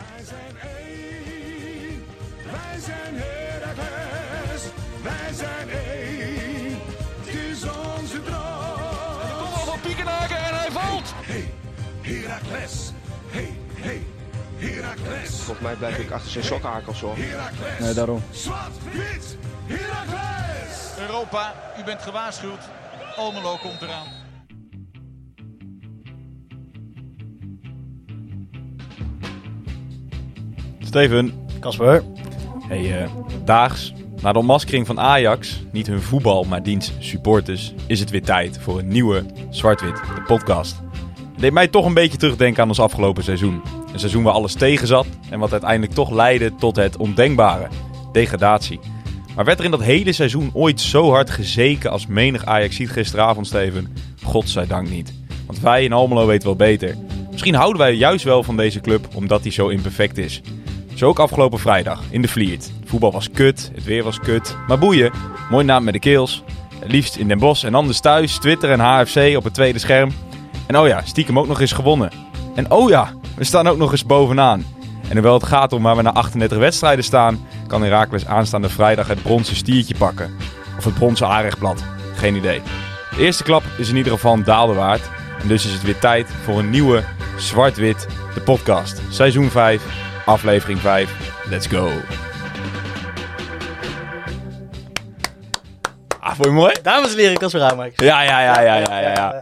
Wij zijn één, wij zijn Heracles, wij zijn één, het is onze droom. Kom al van Piekenhaken en hij valt. Hey, Heracles, hey, hey, Heracles, Volgens mij blijf ik achter zijn sokkenhakels hoor. Heracles. Nee, daarom. Zwart, wit, Heracles. Europa, u bent gewaarschuwd. Almelo komt eraan. Steven, Casper. hey, eh, daags, na de ontmaskering van Ajax, niet hun voetbal, maar diens supporters, is het weer tijd voor een nieuwe Zwart-Wit, de podcast. Het deed mij toch een beetje terugdenken aan ons afgelopen seizoen. Een seizoen waar alles tegen zat en wat uiteindelijk toch leidde tot het ondenkbare, degradatie. Maar werd er in dat hele seizoen ooit zo hard gezeken als menig Ajax ziet gisteravond, Steven? Godzijdank niet. Want wij in Almelo weten wel beter. Misschien houden wij juist wel van deze club omdat die zo imperfect is. Zo ook afgelopen vrijdag in de Vliert. Voetbal was kut, het weer was kut. Maar boeien, mooi naam met de keels. Het liefst in Den Bosch en anders thuis, Twitter en HFC op het tweede scherm. En oh ja, stiekem ook nog eens gewonnen. En oh ja, we staan ook nog eens bovenaan. En hoewel het gaat om waar we na 38 wedstrijden staan, kan Herakles aanstaande vrijdag het bronzen stiertje pakken. Of het bronzen aanrechtblad. Geen idee. De eerste klap is in ieder geval een daalde waard. En dus is het weer tijd voor een nieuwe Zwart-Wit, de podcast. Seizoen 5, aflevering 5. Let's go. Ah, vond je mooi? Dames en heren, Casper Raamijk. Ja, ja, ja, ja, ja, ja. ja.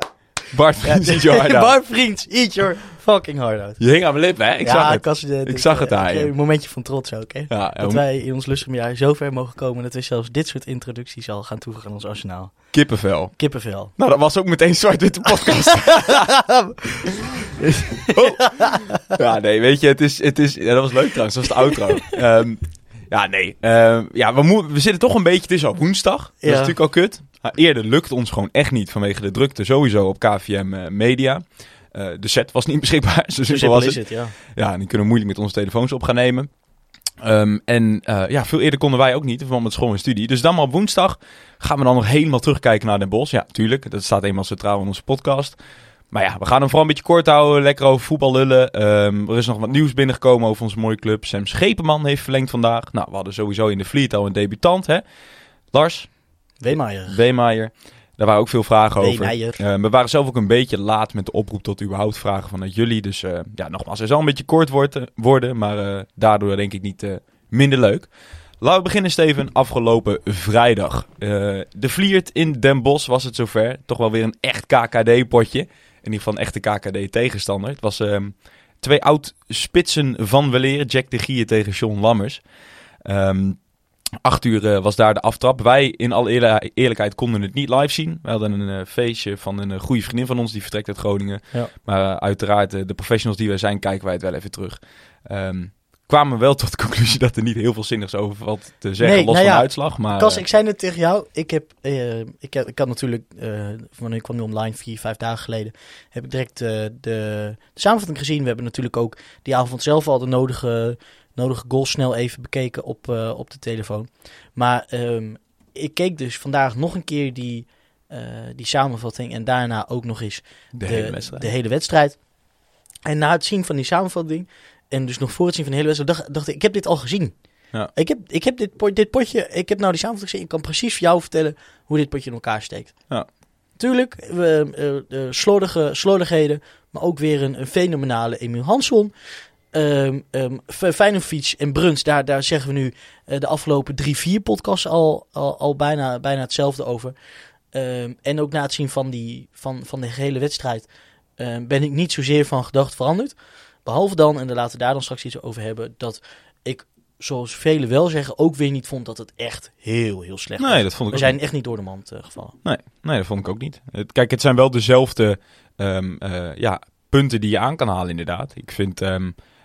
Bart Vriends, out. Bart Vriends, eat your fucking heart out. Je hing aan mijn lippen, hè? Ik ja, zag het. Cas, eh, zag het eh, aan je. Een momentje van trots ook, hè. Ja, Dat wij in ons lustigjaar zo ver mogen komen dat we zelfs dit soort introducties al gaan toevoegen aan ons arsenaal. kippenvel. Kippenvel. Nou, dat was ook meteen Zwart-Witte podcast. Oh. Ja, nee, weet je, het is, het is, ja, dat was leuk trouwens, dat was de outro. Ehm, ja, nee, ehm, ja, we, mo- we zitten toch een beetje, het is al woensdag, dat is natuurlijk al kut. Maar eerder lukt ons gewoon echt niet vanwege de drukte sowieso op KVM eh, Media. Eh, de set was niet beschikbaar, zo simpel was het. het, ja. Ja, en die kunnen we moeilijk met onze telefoons op gaan nemen. Ehm, en eh, ja, veel eerder konden wij ook niet, want met school en studie. Dus dan maar op woensdag gaan we dan nog helemaal terugkijken naar Den Bosch. Ja, tuurlijk, dat staat eenmaal centraal in onze podcast. Maar ja, we gaan hem vooral een beetje kort houden, lekker over voetbal lullen. Ehm, er is nog wat nieuws binnengekomen over onze mooie club. Sam Schepenman heeft verlengd vandaag. Nou, we hadden sowieso in de Vliet al een debutant, hè. Lars, Weemaier. Weemaier. Daar waren ook veel vragen over. Eh, we waren zelf ook een beetje laat met de oproep tot überhaupt vragen vanuit jullie. Dus eh, ja, nogmaals, er zal een beetje kort worden, eh, worden maar daardoor denk ik niet minder leuk. Laten we beginnen, Steven. Afgelopen vrijdag. de Vliert in Den Bosch was het zover. Toch wel weer een echt KKD-potje. In ieder geval een echte KKD-tegenstander. Het was ehm, twee oud-spitsen van weleer. Jack de Gier tegen Sean Lammers. Um, 8 uur eh, was daar de aftrap. Wij, in alle eerlijkheid, konden het niet live zien. We hadden een eh, feestje van een eh, goede vriendin van ons, die vertrekt uit Groningen. Maar uiteraard, de professionals die wij zijn, kijken wij het wel even terug. Um, kwamen wel tot de conclusie dat er niet heel veel zinnigs over valt te zeggen, los van nou de uitslag. Maar, Kas, ik zei het tegen jou. Ik heb, ik, ik had natuurlijk, wanneer ik kwam nu online, vier, vijf dagen geleden, heb ik direct de, de samenvatting gezien. We hebben natuurlijk ook die avond zelf al de nodige nodige goals snel even bekeken op, eh, op de telefoon. Maar ehm, ik keek dus vandaag nog een keer die, eh, die samenvatting en daarna ook nog eens de, hele wedstrijd. de hele wedstrijd. En na het zien van die samenvatting en dus nog voor het zien van de hele wedstrijd, dacht, dacht ik, ik heb dit al gezien. Ja. Ik heb, ik heb dit, pot- dit potje, ik heb nou die samenvatting gezien, ik kan precies voor jou vertellen hoe dit potje in elkaar steekt. Ja. Tuurlijk, we, eh, slordige, slordigheden, maar ook weer een, een fenomenale Emiel Hansson. Um, Feyenoord en Bruns, daar, daar zeggen we nu eh, de afgelopen drie, vier podcasts al, al, al bijna, bijna hetzelfde over. Ehm, en ook na het zien van, die, van, van de hele wedstrijd ben ik niet zozeer van gedacht veranderd. Behalve dan, en daar laten we daar dan straks iets over hebben, dat ik, zoals velen wel zeggen, ook weer niet vond dat het echt heel, heel slecht was. Nee, dat vond ik We zijn echt niet door de mand eh, gevallen. Nee, nee, dat vond ik ook niet. Kijk, het zijn wel dezelfde eh, ja, punten die je aan kan halen, inderdaad. Ik vind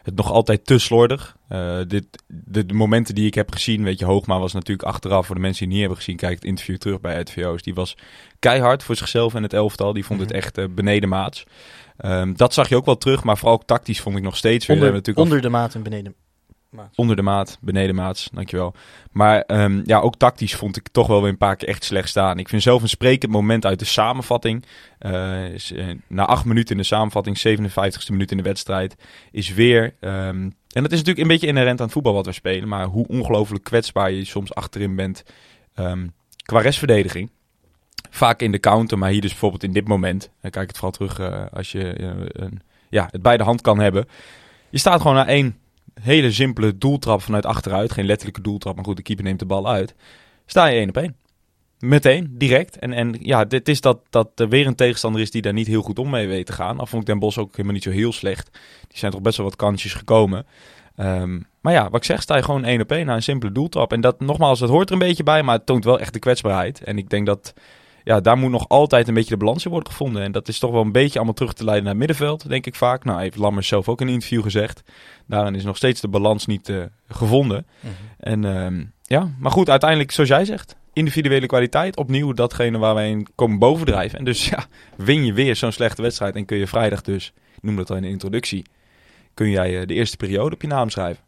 het nog altijd te slordig. Eh, dit, de, de momenten die ik heb gezien, weet je, Hoogma was natuurlijk achteraf, voor de mensen die het niet hebben gezien, kijk het interview terug bij RTVO's. Die was keihard voor zichzelf en het elftal. Die vond het Mhm. echt eh, benedenmaats. Ehm, dat zag je ook wel terug, maar vooral tactisch vond ik nog steeds weer. Onder, hebben natuurlijk onder de maat en beneden. Onder de maat, beneden maats, dankjewel. Maar ehm, ja, ook tactisch vond ik toch wel weer een paar keer echt slecht staan. Ik vind zelf een sprekend moment uit de samenvatting. eh, eh, na acht minuten in de samenvatting, 57ste minuut in de wedstrijd, is weer... ehm, en dat is natuurlijk een beetje inherent aan het voetbal wat we spelen. Maar hoe ongelooflijk kwetsbaar je soms achterin bent ehm, qua restverdediging. Vaak in de counter, maar hier dus bijvoorbeeld in dit moment. Dan kijk het vooral terug eh, als je een, ja, het bij de hand kan hebben. Je staat gewoon na één hele simpele doeltrap vanuit achteruit. Geen letterlijke doeltrap, maar goed, de keeper neemt de bal uit. Sta je één op één. Meteen, direct. En, en ja, dit is dat, dat er weer een tegenstander is die daar niet heel goed om mee weet te gaan. Al vond ik Den Bos ook helemaal niet zo heel slecht. Die zijn toch best wel wat kansjes gekomen. Ehm, maar ja, wat ik zeg, sta je gewoon één op één na een simpele doeltrap. En dat, nogmaals, dat hoort er een beetje bij, maar het toont wel echt de kwetsbaarheid. En ik denk dat, ja, daar moet nog altijd een beetje de balans in worden gevonden. En dat is toch wel een beetje allemaal terug te leiden naar het middenveld, denk ik vaak. Nou, heeft Lammers zelf ook in een interview gezegd. Daarin is nog steeds de balans niet eh, gevonden. En ehm, ja, maar goed, uiteindelijk, zoals jij zegt, individuele kwaliteit. Opnieuw datgene waar wij in komen bovendrijven. En dus ja, win je weer zo'n slechte wedstrijd en kun je vrijdag dus, ik noem dat al in de introductie, kun jij eh, de eerste periode op je naam schrijven.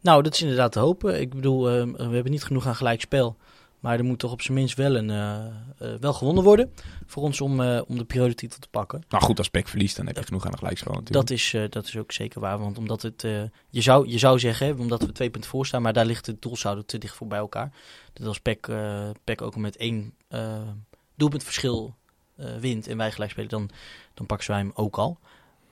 Nou, dat is inderdaad te hopen. Ik bedoel, eh, we hebben niet genoeg aan gelijk spel. Maar er moet toch op zijn minst wel, een, eh, eh, wel gewonnen worden. Voor ons om, eh, om de periodetitel te pakken. Nou goed, als PEC verliest, dan heb je genoeg aan de gelijkspel natuurlijk. Dat is, dat is ook zeker waar. Want omdat het, je, zou, je zou zeggen, omdat we twee punten voor staan, maar daar ligt het doelsaldo te dicht voor bij elkaar. Dat als PEC, eh PEC ook al met één doelpuntverschil wint en wij gelijk spelen, dan, dan pakken zij hem ook al.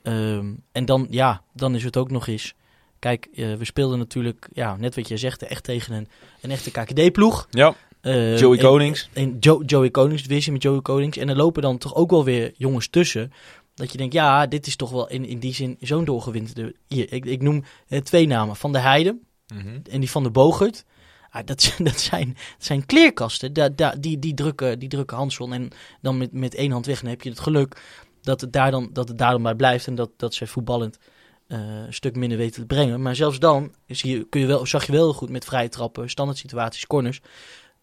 Ehm, en dan, ja, dan is het ook nog eens. Kijk, we speelden natuurlijk, ja, net wat je zegt, echt tegen een, een echte KKD-ploeg. Ja, Eh, Joey Konings. En Jo- Joey Konings, divisie met Joey Konings. En er lopen dan toch ook wel weer jongens tussen. Dat je denkt, ja, dit is toch wel in, in die zin zo'n doorgewinterde... Hier, ik, ik noem eh, twee namen. Van de Heide en die van de Bogert. Ah, dat, zijn- dat, zijn, dat zijn kleerkasten. Da, da, die, die, drukken, die drukken Hanson en dan met, met één hand weg. Dan heb je het geluk dat het daar dan, dat het daar dan bij blijft. En dat, dat ze voetballend eh, een stuk minder weten te brengen. Maar zelfs dan zie je, kun je wel, zag je wel goed met vrije trappen, standaard situaties, corners.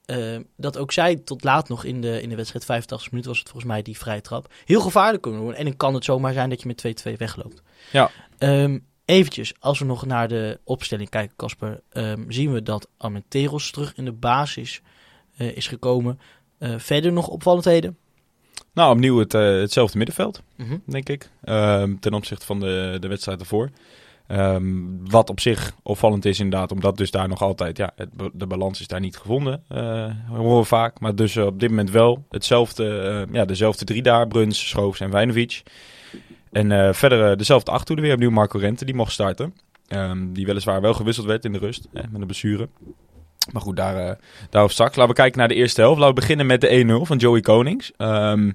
Eh, dat ook zij tot laat nog in de, in de wedstrijd, 85 minuten was het volgens mij, die vrije trap. Heel gevaarlijk kunnen worden. En dan kan het zomaar zijn dat je met 2-2 wegloopt. Ja. Ehm, eventjes, als we nog naar de opstelling kijken, Casper, ehm, zien we dat Armenteros terug in de basis eh, is gekomen. Eh, verder nog opvallendheden? Nou, opnieuw het, eh, hetzelfde middenveld. Mhm. denk ik. Ehm, ten opzichte van de, de wedstrijd ervoor. Ehm, wat op zich opvallend is inderdaad, omdat dus daar nog altijd, ja, de balans is daar niet gevonden, eh horen we vaak. Maar dus eh, op dit moment wel hetzelfde, eh, ja, dezelfde drie daar, Bruns, Schoofs en Wijnovic. En verder dezelfde achterhoede weer, opnieuw Marco Rente, die mocht starten. Ehm, die weliswaar wel gewisseld werd in de rust, met een blessure. Maar goed, daar, daarover straks. Laten we kijken naar de eerste helft. Laten we beginnen met de 1-0 van Joey Konings. Ehm,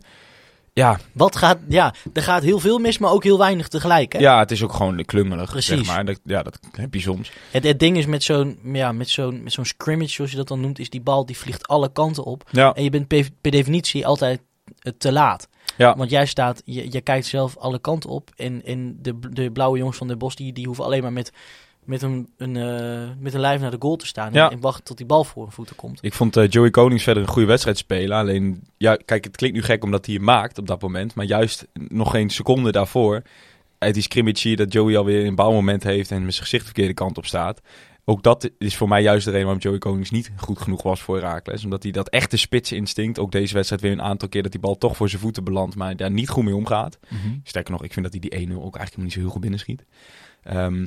ja, Wat gaat, ja, er gaat heel veel mis, maar ook heel weinig tegelijk. Hè? ja, het is ook gewoon klungelig, Precies. zeg maar. Dat, ja, dat heb je soms. Het, het ding is met zo'n ja, met zo'n met zo'n scrimmage, zoals je dat dan noemt, is die bal die vliegt alle kanten op. Ja, En je bent per, per definitie altijd eh, te laat. ja. Want jij staat, je, je kijkt zelf alle kanten op. En, en de, de blauwe jongens van de Bos, die, die hoeven alleen maar met, met, een, een, eh, met een lijf naar de goal te staan. Ja. En, en wachten tot die bal voor hun voeten komt. Ik vond eh, Joey Konings verder een goede wedstrijd spelen. Alleen, ja, kijk, het klinkt nu gek omdat hij hem maakt op dat moment. Maar juist nog geen seconde daarvoor, uit die scrimmage dat Joey alweer een bouwmoment heeft en met zijn gezicht de verkeerde kant op staat. Ook dat is voor mij juist de reden waarom Joey Konings niet goed genoeg was voor Herakles. Omdat hij dat echte spitse instinct, ook deze wedstrijd weer een aantal keer dat die bal toch voor zijn voeten belandt, maar daar niet goed mee omgaat. Sterker nog, ik vind dat hij die 1-0 ook eigenlijk niet zo heel goed binnenschiet. Ehm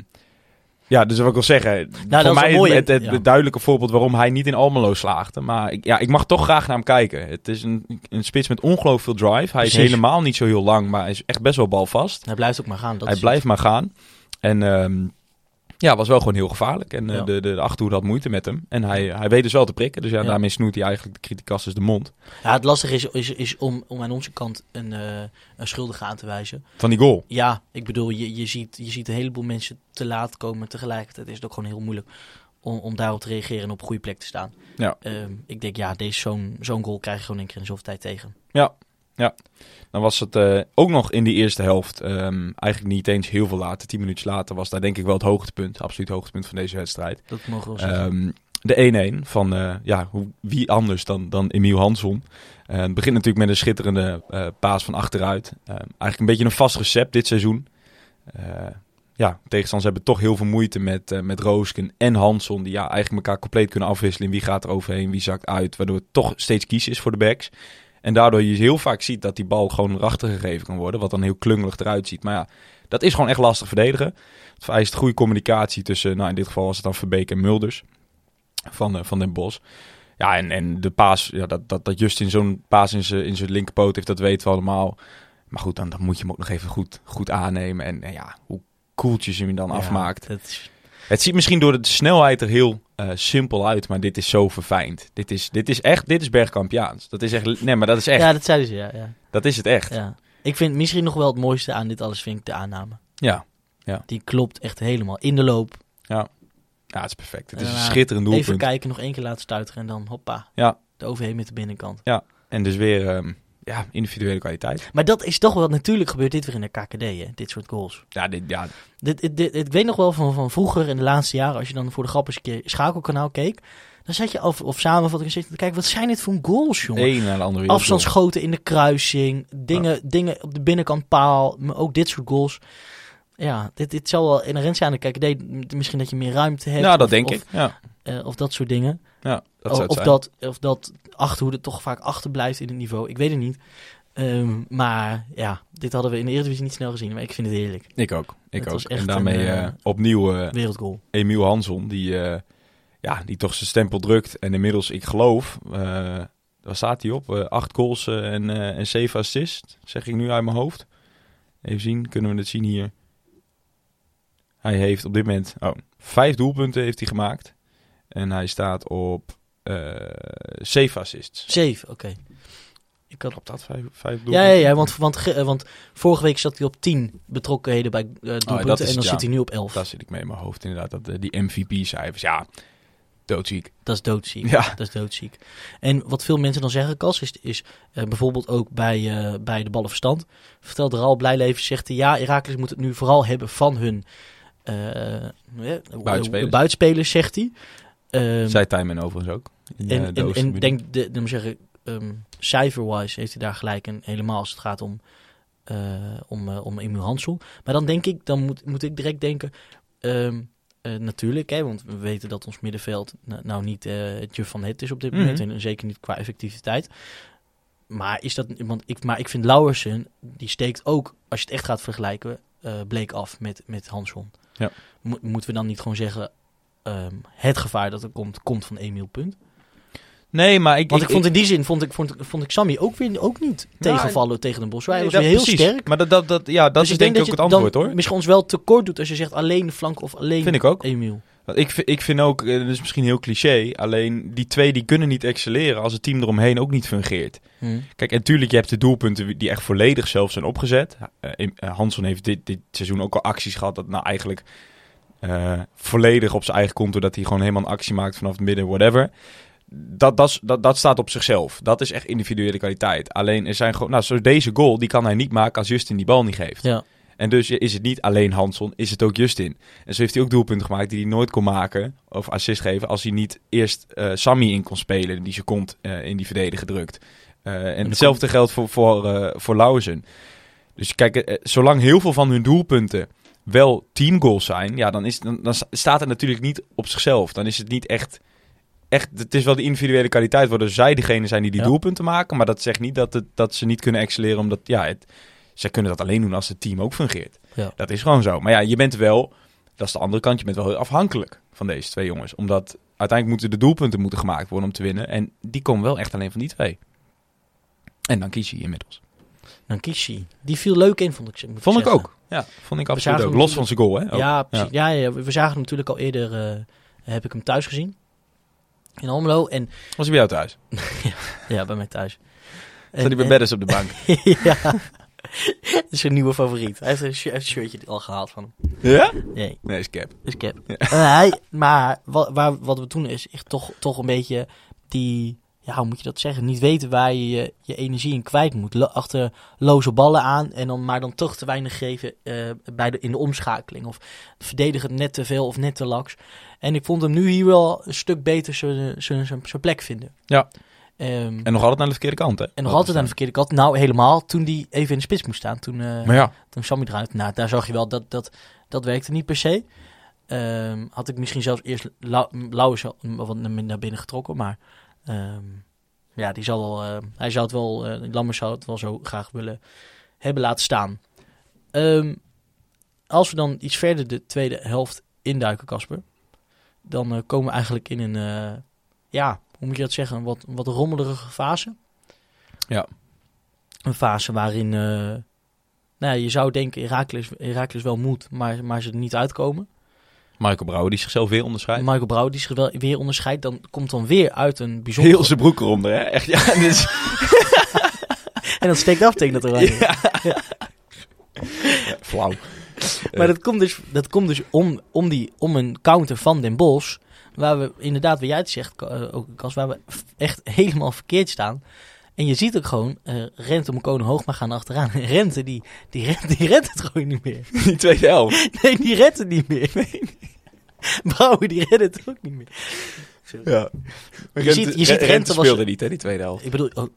ja, dus wat ik wil zeggen, dat voor mij het, het, ja. duidelijke voorbeeld waarom hij niet in Almelo slaagde. Maar ik, ja, ik mag toch graag naar hem kijken. Het is een, een spits met ongelooflijk veel drive. Hij is helemaal niet zo heel lang, maar hij is echt best wel balvast. Hij blijft ook maar gaan. Dat hij blijft maar gaan. En ehm, ja, was wel gewoon heel gevaarlijk. En eh, Ja. de, de, de achterhoede had moeite met hem. En hij, hij weet dus wel te prikken. Dus ja, Ja. daarmee snoeit hij eigenlijk de criticasters de mond. Ja, het lastige is, is, is om, om aan onze kant een, eh, een schuldige aan te wijzen. Van die goal. Ja, ik bedoel, je, je, ziet, je ziet een heleboel mensen te laat komen. Tegelijkertijd is het ook gewoon heel moeilijk om, om daarop te reageren en op een goede plek te staan. Ja. Ehm, ik denk, ja, deze zo'n zo'n goal krijg je gewoon een keer in zoveel tijd tegen. Dan was het eh, ook nog in die eerste helft. ehm, eigenlijk niet eens heel veel later. Tien minuutjes later was daar denk ik wel het hoogtepunt. Absoluut hoogtepunt van deze wedstrijd. Dat mogen we zeggen. Ehm, de 1-1 van eh, ja, hoe, wie anders dan, dan Emiel Hansson. Eh, het begint natuurlijk met een schitterende paas van achteruit. Eh, eigenlijk een beetje een vast recept dit seizoen. Ja, tegenstanders hebben toch heel veel moeite met, met Roosken en Hansson. Die ja, eigenlijk elkaar compleet kunnen afwisselen. Wie gaat er overheen, wie zakt uit. Waardoor het toch steeds kiezen is voor de backs. En daardoor je heel vaak ziet dat die bal gewoon erachter gegeven kan worden. Wat dan heel klungelig eruit ziet. Maar ja, dat is gewoon echt lastig verdedigen. Het vereist goede communicatie tussen, nou in dit geval was het dan Verbeek en Mulders. Van, eh, van Den Bos. Ja, en, en de paas, ja, dat, dat, dat Justin zo'n paas in zijn in zijn linkerpoot heeft, dat weten we allemaal. Maar goed, dan, dan moet je hem ook nog even goed, goed aannemen. En, en ja, hoe koeltjes je hem dan Ja, afmaakt. is- Het ziet misschien door de snelheid er heel eh, simpel uit, maar dit is zo verfijnd. Dit is, dit is echt, dit is Bergkampiaans. Dat is echt, nee, maar dat is echt, ja, dat zeiden ze, ja, ja, dat is het echt. ja. Ik vind misschien nog wel het mooiste aan dit alles, vind ik de aanname. Ja, Die klopt echt helemaal in de loop. ja, het is perfect. Het is En een daarna schitterend Even doelpunt. kijken, nog één keer laten stuiteren en dan hoppa. Ja. De overheen met de binnenkant. En dus weer, ehm, ja, individuele kwaliteit. Maar dat is toch wel, natuurlijk gebeurt dit weer in de KKD, hè? dit soort goals. Ja, dit, ja, Dit, dit, dit- ik weet nog wel van, van vroeger in de laatste jaren, als je dan voor de grap eens een keer schakelkanaal keek. Dan zat je of, of samenvatting zit te kijken, wat zijn dit voor goals, jongen? één naar de andere. Afstandsschoten in de kruising, dingen, dingen op de binnenkant paal, maar ook dit soort goals. Ja, dit, dit zal wel inherent zijn aan de KKD. Misschien dat je meer ruimte hebt. Ja, dat of- denk of, ik. Ja, eh, of dat soort dingen. ja dat zou of, zijn. dat, of dat achterhoede toch vaak achterblijft in het niveau. Ik weet het niet. Ehm, maar ja, dit hadden we in de Eredivisie niet snel gezien. Maar ik vind het heerlijk. Ik ook. Ik Het ook. En daarmee een, eh, eh, opnieuw Wereldgoal. Emiel Hansson, die, ja, die toch zijn stempel drukt. En inmiddels, ik geloof, waar staat hij op? Acht goals en, en zeven assists, zeg ik nu uit mijn hoofd. Even zien, kunnen we het zien hier. Hij heeft op dit moment, oh, vijf doelpunten heeft hij gemaakt. En hij staat op eh zeven assists. Zeven, oké. Ik had... Klopt dat, vijf, vijf Ja, doelpunten? ja, ja want, want, ge- eh, want vorige week zat hij op 10 betrokkenheden bij eh doelpunten. Oh, is en dan zit hij nu op 11. Daar zit ik mee in mijn hoofd inderdaad. Dat, die MVP-cijfers, ja, doodziek. Dat is doodziek. Ja. Dat is doodziek. En wat veel mensen dan zeggen, Cas, is, is bijvoorbeeld ook bij, bij de ballenverstand. Vertelde Raal Blijleven, zegt hij, ja, Herakles moet het nu vooral hebben van hun Buitenspelers. buitenspelers, zegt hij. Ehm, Zei Tijmen overigens ook. in, eh, en de en, en denk, de, de, moet zeggen, ehm, cijfer-wise heeft hij daar gelijk. En helemaal als het gaat om, eh om, eh, om Emil Hansel. Maar dan denk ik, dan moet, moet ik direct denken... ehm, eh, natuurlijk, hè, want we weten dat ons middenveld nou, niet eh, het juf van het is op dit Mhm. moment. En zeker niet qua effectiviteit. Maar, is dat, want ik, maar ik vind Lauwersen, die steekt ook, als je het echt gaat vergelijken, eh, bleek af met, met Hansson. Ja. Mo- moeten we dan niet gewoon zeggen, ehm, het gevaar dat er komt, komt van Emiel Punt? Nee, maar ik, Want ik, vond in die zin, vond ik, vond, vond ik Sammy ook, weer, ook niet Nou, tegenvallen tegen de Bos. Hij Nee, was dat- weer heel precies. sterk. Maar dat, dat, dat, ja, dat Dus is ik denk ik ook het antwoord hoor. misschien ons wel tekort doet als je zegt alleen flank of alleen Vind ik ook. Emiel. Ik, vind- ik vind ook, eh, dat is misschien heel cliché, alleen die twee die kunnen niet excelleren als het team eromheen ook niet fungeert. Hm. Kijk, en tuurlijk, je hebt de doelpunten die echt volledig zelf zijn opgezet. Eh, Hansson heeft dit, dit seizoen ook al acties gehad dat nou eigenlijk eh, volledig op zijn eigen konto, dat hij gewoon helemaal een actie maakt vanaf het midden, whatever. Dat, dat, dat, dat staat op zichzelf. Dat is echt individuele kwaliteit. Alleen er zijn gewoon, nou, zoals deze goal, die kan hij niet maken als Justin die bal niet geeft. Ja. En dus is het niet alleen Hansson, is het ook Justin. En zo heeft hij ook doelpunten gemaakt die hij nooit kon maken, of assist geven, als hij niet eerst eh, Sammy in kon spelen, die seconde eh in die verdediger drukt. Eh, en hetzelfde geldt voor, voor, voor Lauzen. Dus kijk, zolang heel veel van hun doelpunten wel teamgoals zijn, ja, dan, is, dan, dan staat het natuurlijk niet op zichzelf. Dan is het niet echt, echt het is wel de individuele kwaliteit, waardoor zij degene zijn die die Ja. doelpunten maken. Maar dat zegt niet dat, het, dat ze niet kunnen excelleren, omdat ja, het, zij kunnen dat alleen doen als het team ook fungeert. Ja. Dat is gewoon zo. Maar ja, je bent wel, dat is de andere kant, je bent wel heel afhankelijk van deze twee jongens. Omdat uiteindelijk moeten de doelpunten moeten gemaakt worden om te winnen. En die komen wel echt alleen van die twee. En dan kies je inmiddels. Dan kies je. Die viel leuk in, vond ik. Vond ik zeggen. ook. Ja, vond ik absoluut ook. Los van zijn goal, hè? ook. Ja, precies. Ja. Ja, we zagen hem natuurlijk al eerder, eh, heb ik hem thuis gezien. In Almelo en Was hij bij jou thuis? ja, bij mij thuis. Zat hij bij Beddes op de bank? ja. Dat is zijn nieuwe favoriet. Hij heeft een, heeft shirtje al gehaald van hem. ja? Nee, Nee, is cap. is cap. Eh, hij, maar wat, waar, wat we doen is echt toch, toch een beetje die... Ja, hoe moet je dat zeggen? Niet weten waar je je, je energie in kwijt moet. Lo- achter loze ballen aan en dan maar dan toch te weinig geven eh, bij de, in de omschakeling. Of verdedigen net te veel of net te laks. En ik vond hem nu hier wel een stuk beter zijn- plek vinden. Ja. Ehm, En nog altijd aan de verkeerde kant, hè? en nog altijd aan de verkeerde kant. Nou, helemaal toen die even in de spits moest staan. Toen, eh, Maar ja, toen Sammy eruit. Nou, daar zag je wel dat, dat, Dat werkte niet per se. Ehm, had ik misschien zelfs eerst Lau- Lauwers wat naar binnen getrokken. Maar ehm, ja, die zal wel, eh, hij zou het wel, eh Lammers zou het wel zo graag willen hebben laten staan. Ehm, als we dan iets verder de tweede helft induiken, Casper. Dan eh, komen we eigenlijk in een, eh, ja, hoe moet je dat zeggen, een wat, wat rommelige fase. Ja. Een fase waarin, nou ja, je zou denken Herakles, Herakles wel moet, maar, maar ze er niet uitkomen. Michael Brouwer die zichzelf weer onderscheidt. Michael Brouw die zich wel weer onderscheidt, dan komt dan weer uit een bijzonder... Heel zijn broek eronder, hè? Echt, ja. Is, En dat steekt af tegen dat oranje. flauw. Maar dat komt dus, dat komt dus om, om, die, om een counter van Den Bosch. Waar we inderdaad, wat jij het zegt, eh, ook Cas, waar we echt helemaal verkeerd staan. En je ziet ook gewoon, eh Rente om Koning Hoogma gaan achteraan. En Rente, die, die, redt, die redt het gewoon niet meer. Die tweede helft. Nee, die redt het niet meer. Brouwer, die redt het ook niet meer. Ja. Je ziet- je ziet Rente was- speelde niet, hè, die tweede helft. Ik bedoel, oh,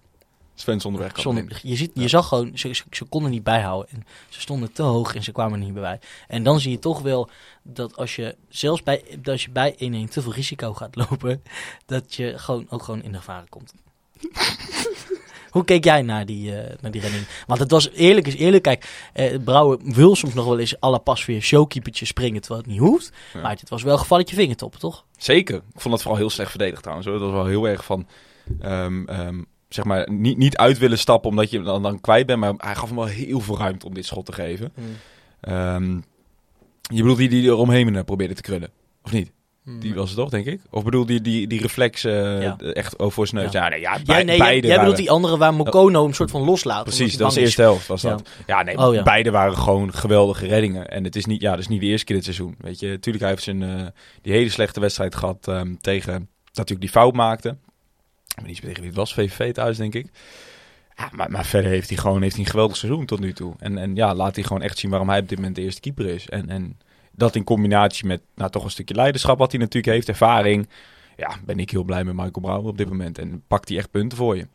Sven zonder weg. Zonder, je, ziet, je zag gewoon, ze, ze, ze konden niet bijhouden. En ze stonden te hoog en ze kwamen er niet bij. En dan zie je toch wel dat als je zelfs bij, dat als je bij 1-1 te veel risico gaat lopen, dat je gewoon ook gewoon in de gevaren komt. Hoe keek jij naar die, eh, naar die redding? Want het was eerlijk is eerlijk. Kijk, eh, Brouwer wil soms nog wel eens alle pas weer showkeepertje springen terwijl het niet hoeft. Ja. Maar het was wel gevalletje vingertoppen, toch? Zeker. Ik vond dat vooral heel slecht verdedigd trouwens. hoor. Dat was wel heel erg van... ehm, ehm, zeg maar, niet, niet uit willen stappen omdat je hem dan, dan kwijt bent. Maar hij gaf hem wel heel veel ruimte om dit schot te geven. Ehm, je bedoelt die die er omheen eh, probeerde te krullen? Of niet? Die was het toch, denk ik? Of bedoel die, die, die reflex eh, Ja. echt over zijn neus? Ja. Ja, nee, ja, Ja, bij- nee, beide jij bedoelt waren- die andere waar Mokono een soort van loslaat. Precies, dat was de eerste helft. Was dat. Ja, nee, Oh, beide waren gewoon geweldige reddingen. En het is niet, ja, dat is niet de eerste keer dit seizoen. Weet je, natuurlijk hij heeft zijn, eh, die hele slechte wedstrijd gehad ehm, tegen, dat natuurlijk die fout maakte. Ik weet niet tegen wie het was, VVV thuis denk ik. Ja, maar, maar verder heeft hij gewoon heeft hij een geweldig seizoen tot nu toe. En, en ja, laat hij gewoon echt zien waarom hij op dit moment de eerste keeper is. En, en dat in combinatie met nou, toch een stukje leiderschap wat hij natuurlijk heeft, ervaring. Ja, ben ik heel blij met Michael Brouwer op dit moment. En pakt hij echt punten voor je.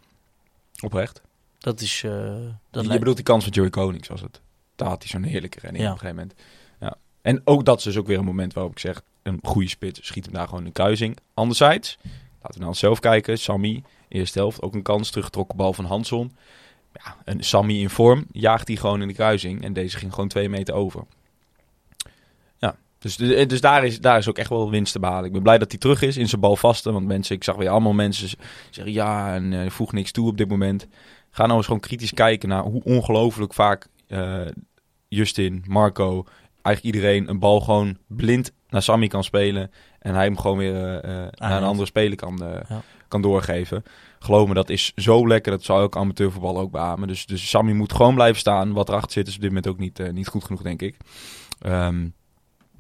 Oprecht. Dat is... eh, dat je bedoelt die kans van Joey Konings was het. Daar had hij zo'n heerlijke redding Ja. op een gegeven moment. Ja. En ook dat is dus ook weer een moment waarop ik zeg... een goede spits schiet hem daar gewoon in de kruising. Anderzijds, laten we naar onszelf kijken. Sammy, eerste helft, ook een kans. Teruggetrokken bal van Hanson. Ja, een Sammy in vorm jaagt hij gewoon in de kruising. En deze ging gewoon twee meter over. Dus, dus daar, is, daar is ook echt wel winst te behalen. Ik ben blij dat hij terug is in zijn balvaste. Want mensen, ik zag weer allemaal mensen zeggen... ja, en eh voeg niks toe op dit moment. Ga nou eens gewoon kritisch kijken naar hoe ongelooflijk vaak eh, Justin, Marco, eigenlijk iedereen een bal gewoon blind naar Sammy kan spelen. En hij hem gewoon weer eh, eh, naar een andere speler kan, eh, Ja. kan doorgeven. Geloof me, dat is zo lekker. Dat zou ook amateurvoetbal ook beamen. Dus, dus Sammy moet gewoon blijven staan. Wat erachter zit is op dit moment ook niet, eh, niet goed genoeg, denk ik. Ehm,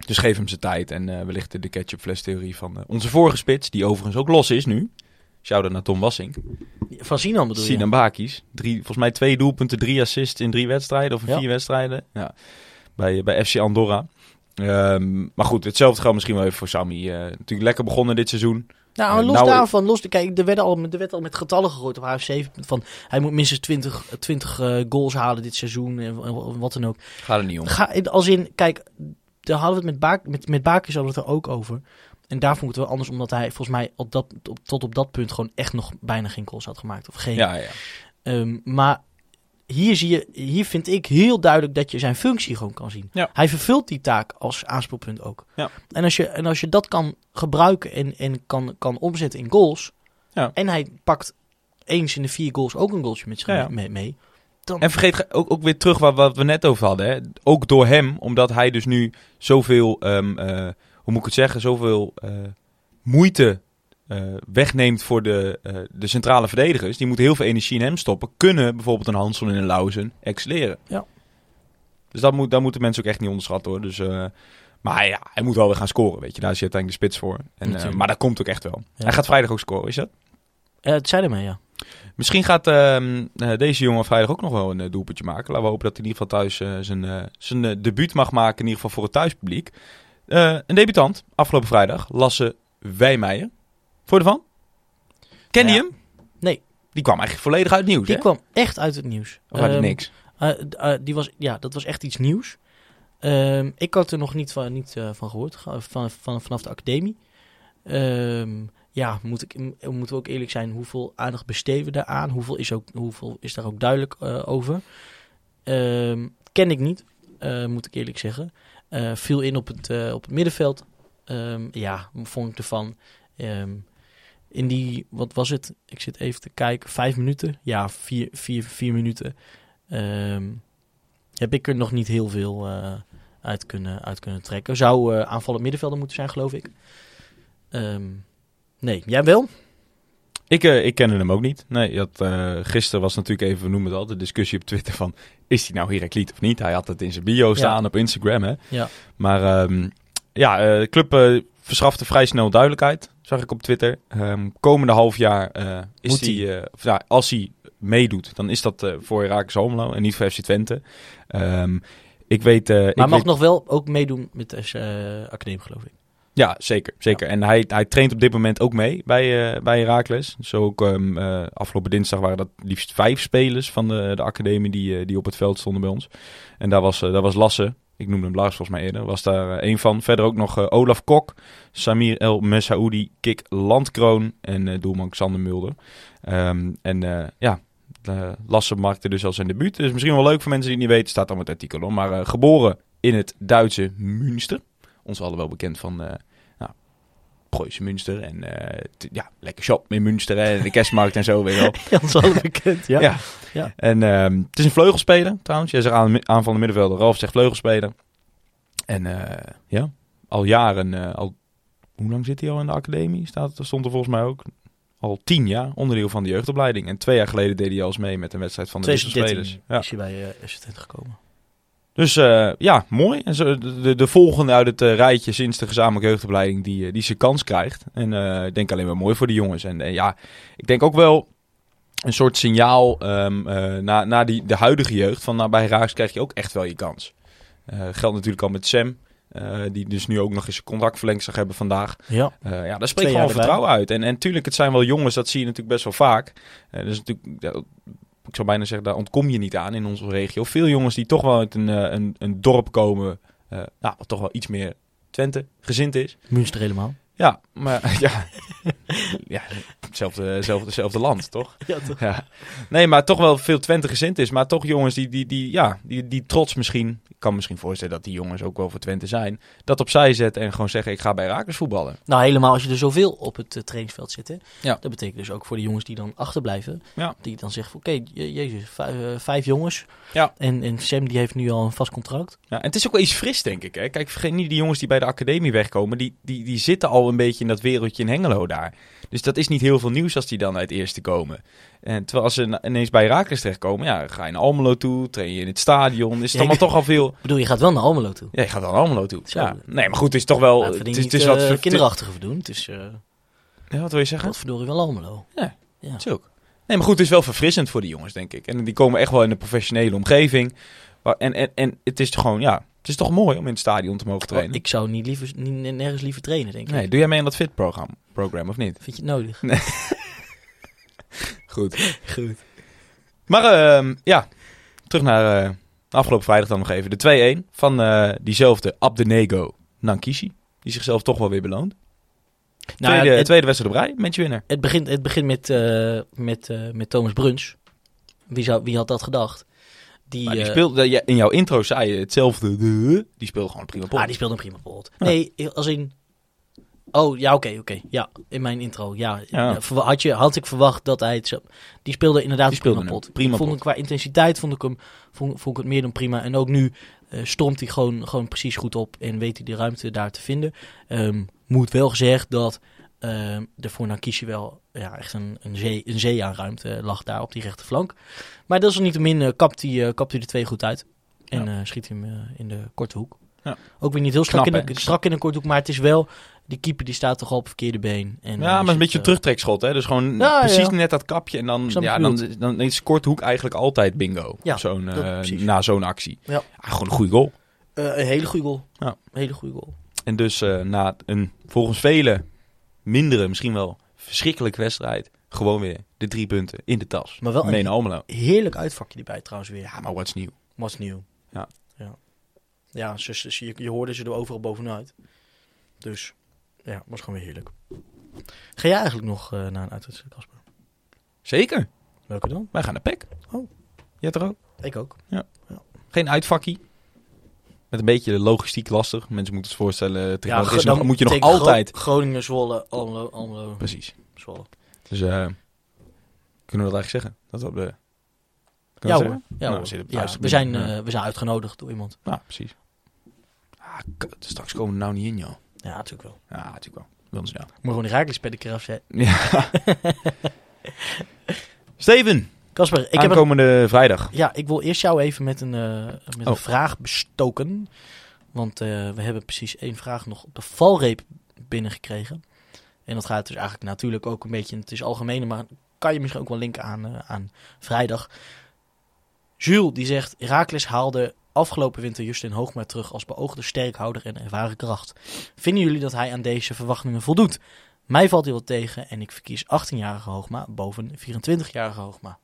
dus geef hem zijn tijd. En eh, wellicht de- de ketchupfles theorie van eh, onze vorige spits. Die overigens ook los is nu. Shout-out naar Tom Wassink. Van Sinan bedoel je? Sinan Bakis. Drie, volgens mij twee doelpunten, drie assists in drie wedstrijden. Of in Ja. vier wedstrijden. Ja. Bij, bij FC Andorra. Ehm, maar goed, hetzelfde geldt misschien wel even voor Sammy. Eh, natuurlijk lekker begonnen dit seizoen. Nou, Eh, los nou, daarvan, los, kijk, er werd, al, er werd al met getallen gegooid op HFC. Van, hij moet minstens 20, 20 eh, goals halen dit seizoen en en wat dan ook. Gaat er niet om. Ga, als in, kijk, daar hadden we het met, Baak, met, met Bakers hadden we het er ook over. En daar vond ik het wel anders, omdat hij volgens mij op dat, op, tot op dat punt gewoon echt nog bijna geen goals had gemaakt. Of geen. Ja, ja. Ehm, maar hier, zie je, hier vind ik heel duidelijk dat je zijn functie gewoon kan zien. Ja. Hij vervult die taak als aanspeelpunt ook. Ja. En, als je, en als je dat kan gebruiken en, en kan, kan omzetten in goals. Ja. En hij pakt eens in de vier goals ook een goaltje met zich mee. mee dan, En vergeet ge- ook, ook weer terug wat, wat we net over hadden. Hè. Ook door hem, omdat hij dus nu zoveel, eh, hoe moet ik het zeggen, zoveel eh, moeite eh, wegneemt voor de, de centrale verdedigers. Die moeten heel veel energie in hem stoppen. Kunnen bijvoorbeeld een Hansel en een Lauzen excelleren. Ja. Dus dat moet, daar moeten mensen ook echt niet onderschatten hoor. Dus, maar ja, hij moet wel weer gaan scoren, weet je. Daar hij uiteindelijk de spits voor. En, maar dat komt ook echt wel. Ja. Hij gaat vrijdag ook scoren, is dat? Het zei ermee, ja. Misschien gaat ehm, eh, deze jongen vrijdag ook nog wel een eh, doelpuntje maken. Laten we hopen dat hij in ieder geval thuis eh, zijn, zijn debuut mag maken. In ieder geval voor het thuispubliek. Een debutant, afgelopen vrijdag. Lasse Wijmeijer. Voor je ervan? Ken je Ja. hem? Nee. Die kwam eigenlijk volledig uit het nieuws, Die hè? kwam echt uit het nieuws. Of uit Ehm, niks? die was, ja, dat was echt iets nieuws. Ehm, ik had er nog niet van, niet, van gehoord, van, van, vanaf de academie. Ehm, ja, moet ik, m- moeten we ook eerlijk zijn, hoeveel aandacht besteden we daaraan? Hoeveel is, ook, hoeveel is daar ook duidelijk eh, over? Ehm, ken ik niet, eh, moet ik eerlijk zeggen. Eh, viel in op het, eh, op het middenveld. Ehm, ja, vond ik ervan. Ehm, in die, wat was het? Ik zit even te kijken, vijf minuten? Ja, vier, vier, vier minuten. Heb ik er nog niet heel veel eh, uit, kunnen, uit kunnen trekken. Zou eh aanvallend middenvelder moeten zijn, geloof ik. Ehm, nee, jij wel? Ik, eh, ik kende hem ook niet. Nee, had, eh, gisteren was natuurlijk even, we noemen het al, de discussie op Twitter van... is hij nou Herakliet of niet? Hij had het in zijn bio staan op Instagram, hè? Ja. Maar ehm, ja, eh, de club verschafte vrij snel duidelijkheid, zag ik op Twitter. Ehm, komende half jaar is hij, ja, als hij meedoet, dan is dat voor Herakles Almelo en niet voor FC Twente. Ehm, ik weet... eh, ik Maar mag weet- nog wel ook meedoen met eh, academie, geloof ik. Ja, zeker. zeker. En hij, hij traint op dit moment ook mee bij, eh bij Heracles. Zo ook ehm, eh, afgelopen dinsdag waren dat liefst vijf spelers van de, de academie die, eh, die op het veld stonden bij ons. En daar was, daar was Lasse, ik noemde hem Lars volgens mij eerder, was daar één van. Verder ook nog Olaf Kok, Samir El Messaoudi, Kik Landkroon en doelman Xander Mulder. Ehm, en ja, Lasse maakte dus al zijn debuut. Dus misschien wel leuk voor mensen die het niet weten, staat dan met het artikel om. Maar geboren in het Duitse Münster. Ons allen wel bekend van eh nou, Preußen Münster. En eh, ja, lekker shop in Münster hè, en de kerstmarkt en zo. Weet je wel. Ja, dat is al bekend, ja. Ja. Ja. En ehm, het is een vleugelspeler trouwens. Jij zegt aan, aanvallende middenvelder. Ralf zegt vleugelspeler. En eh, ja, al jaren, al, hoe lang zit hij al in de academie? Staat, stond er volgens mij ook. Al tien jaar onderdeel van de jeugdopleiding. En twee jaar geleden deed hij al eens mee met een wedstrijd van de 2013 wisselspelers. Ja. is hij bij uh, gekomen. Dus eh, ja, mooi. En zo, de, de, de volgende uit het eh, rijtje sinds de gezamenlijke jeugdopleiding die, eh, die zijn kans krijgt. En ik denk alleen maar mooi voor de jongens. En ja, ik denk ook wel een soort signaal ehm, eh, na, na die, de huidige jeugd. Van nou, bij Raaks krijg je ook echt wel je kans. Geldt natuurlijk al met Sam. die dus nu ook nog eens een contract verlengd zag hebben vandaag. Ja. Ja, daar spreekt gewoon vertrouwen uit. En, en tuurlijk, het zijn wel jongens, dat zie je natuurlijk best wel vaak. Dus natuurlijk, ik zou bijna zeggen, daar ontkom je niet aan in onze regio. Veel jongens die toch wel uit een, eh, een, een dorp komen, eh, nou, wat toch wel iets meer Twente gezind is. Münster helemaal. Ja, maar ja, ja hetzelfde, hetzelfde, hetzelfde land, toch? Ja, toch? Ja. Nee, maar toch wel veel Twente gezind is. Maar toch jongens die, die, die, ja, die, die trots misschien... Kan misschien voorstellen dat die jongens ook wel voor Twente zijn. Dat opzij zetten en gewoon zeggen, ik ga bij Rakers voetballen. Nou, helemaal als je er zoveel op het eh, trainingsveld zit. Hè? Ja. Dat betekent dus ook voor de jongens die dan achterblijven. Ja. Die dan zeggen, oké, je- jezus, vijf, eh, vijf jongens. Ja. En, en Sam die heeft nu al een vast contract. Ja, en het is ook wel iets fris, denk ik. Hè? Kijk, vergeet niet die jongens die bij de academie wegkomen. Die, die, die zitten al een beetje in dat wereldje in Hengelo daar. Dus dat is niet heel veel nieuws als die dan uit eerste komen. En terwijl als ze ineens bij Rakers terechtkomen, ja, ga je naar Almelo toe, train je in het stadion. Is het Ja, allemaal toch al veel... Ik bedoel, je gaat wel naar Almelo toe. Ja, je gaat dan naar Almelo toe. Ja. Nee, maar goed, het is toch wel... We Het is, het eh, wat... het- kinderachtige doen. Het is, eh Ja, wat wil je zeggen? wat verdorie wel Almelo. Ja. Ja. Is ook. Nee, maar goed, het is wel verfrissend voor die jongens, denk ik. En die komen echt wel in een professionele omgeving. En, en, en het is gewoon, ja... Het is toch mooi om in het stadion te mogen trainen. Oh, ik zou niet liever, niet, nergens liever trainen, denk ik. Nee, doe jij mee aan dat fit-programma program, of niet? Vind je het nodig? Goed. Goed. Maar ehm, ja, terug naar eh, afgelopen vrijdag dan nog even. De 2-1 van eh, diezelfde Abdenego Nankishi. Die zichzelf toch wel weer beloont. Nou, tweede, het, tweede wedstrijd op rij, winnaar. het begint, het begint met, eh, met, met Thomas Bruns. Wie, zou, wie had dat gedacht? Die, Maar die eh, speelde, in jouw intro zei je hetzelfde. de- Die speelde gewoon prima pot. Ah, die speelde een prima pot. Nee, als in... Oh, ja, oké, oké. Ja, in mijn intro. Ja, Had, je, had ik verwacht dat hij het zo... Die speelde inderdaad Die een prima pot. prima ik vond pot. hem qua intensiteit vond ik hem vond, vond ik het meer dan prima. En ook nu eh stormt hij gewoon, gewoon precies goed op en weet hij de ruimte daar te vinden. Ehm, moet wel gezegd dat ehm er voor Nakishi wel ja, echt een, een, zee, een zee aan ruimte lag daar op die rechterflank. Maar dat is niet min, eh, kapt, hij, eh, kapt hij de twee goed uit. En eh, schiet hij hem eh, in de korte hoek. Ja. Ook weer niet heel strak, Knap, in de, strak in de korte hoek, maar het is wel... Die keeper die staat toch al op het verkeerde been. En, ja, eh, maar een beetje een eh, terugtrekschot. Hè? Dus gewoon Ja, precies ja. net dat kapje. En dan, ja, dan, je dan is Korthoek eigenlijk altijd bingo. Ja, zo'n, dat- eh, na zo'n actie. Ja. gewoon een goede goal. eh, een hele goede goal. Ja. Een hele goede goal. En dus eh, na een volgens velen mindere, misschien wel verschrikkelijke wedstrijd, gewoon weer de drie punten in de tas. Maar wel een- Almelo. Heerlijk uitvakje erbij trouwens weer. Ja, maar what's nieuw? Was nieuw. ja, ze, ze- je, je hoorde ze er overal bovenuit. Dus ja, was gewoon weer heerlijk. Ga jij eigenlijk nog eh, naar een uitwedstrijd, Casper? Zeker. Welke dan? Wij gaan naar PEC. Oh. Jij toch ook? Ik ook. Geen uitvakkie. Met een beetje de logistiek lastig. Mensen moeten het voorstellen. is nog, dan moet je nog altijd... Groningen, Zwolle, Almelo, Almelo, Precies. Zwolle. Dus eh, kunnen we dat eigenlijk zeggen? Dat op de... Ja hoor. Ja, Nou, hoor. we Ja, luister- we, zijn, ja. eh, we zijn uitgenodigd door iemand. Nou, precies. Ah, kut, straks komen we nou niet in, joh. Ja, natuurlijk wel. Ja, natuurlijk wel. Wil ze nou. Moet gewoon die raakjes bij de keraf zetten. Ja. Steven, Casper, ik heb een, aankomende vrijdag. Ja, ik wil eerst jou even met een, eh, met een Oh. vraag bestoken. Want eh, we hebben precies één vraag nog op de valreep binnengekregen. En dat gaat dus eigenlijk natuurlijk ook een beetje, het is algemeen, maar kan je misschien ook wel linken aan, eh, aan vrijdag. Jules, die zegt, Herakles haalde afgelopen winter Justin Hoogma terug als beoogde sterkhouder en ervaren kracht. Vinden jullie dat hij aan deze verwachtingen voldoet? Mij valt hij wel tegen en ik verkies 18-jarige Hoogma boven 24-jarige Hoogma.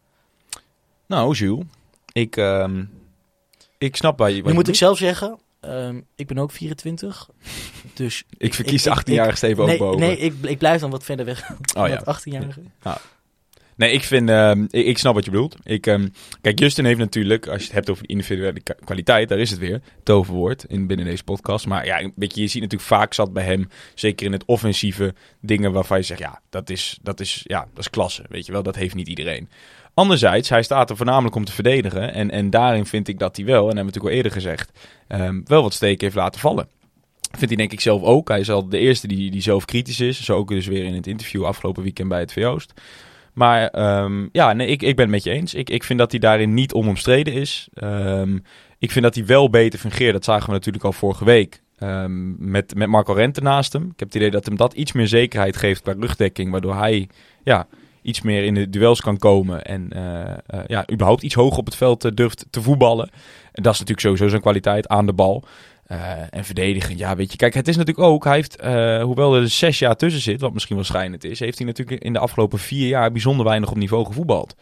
Nou, Jules. Ik, ehm, ik snap waar je... Nu je moet ik zelf zeggen, ehm, ik ben ook 24. Dus Ik verkies ik- de 18-jarige Steven ook nee, boven. nee ik, ik blijf dan wat verder weg oh ja. het 18-jarige. Nee, ik vind, ehm, ik, snap wat je bedoelt. Ik, ehm, kijk, Justin heeft natuurlijk, als je het hebt over individuele kwaliteit, daar is het weer, toverwoord in, binnen deze podcast. Maar ja, weet je, je ziet natuurlijk vaak zat bij hem, zeker in het offensieve, dingen waarvan je zegt, ja, dat is, dat is, ja, dat is klasse, weet je wel, dat heeft niet iedereen. Anderzijds, hij staat er voornamelijk om te verdedigen en, en daarin vind ik dat hij wel, en hebben we natuurlijk al eerder gezegd, ehm, wel wat steken heeft laten vallen. Vindt hij denk ik zelf ook. Hij is al de eerste die, die zelf kritisch is. Zo ook dus weer in het interview afgelopen weekend bij het VO'st. Maar ehm, ja, nee, ik, ik ben het met je eens. Ik, ik vind dat hij daarin niet onomstreden is. Ehm, ik vind dat hij wel beter fungeert. Dat zagen we natuurlijk al vorige week. ehm, met, met Marco Rente naast hem. Ik heb het idee dat hem dat iets meer zekerheid geeft qua rugdekking. Waardoor hij ja, iets meer in de duels kan komen. En eh, eh, ja, überhaupt iets hoger op het veld eh, durft te voetballen. En dat is natuurlijk sowieso zijn kwaliteit aan de bal. Eh, en verdedigen, ja, weet je. Kijk, het is natuurlijk ook, hij heeft, eh, hoewel er dus zes jaar tussen zit, wat misschien wel schijnend is, heeft hij natuurlijk in de afgelopen vier jaar bijzonder weinig op niveau gevoetbald.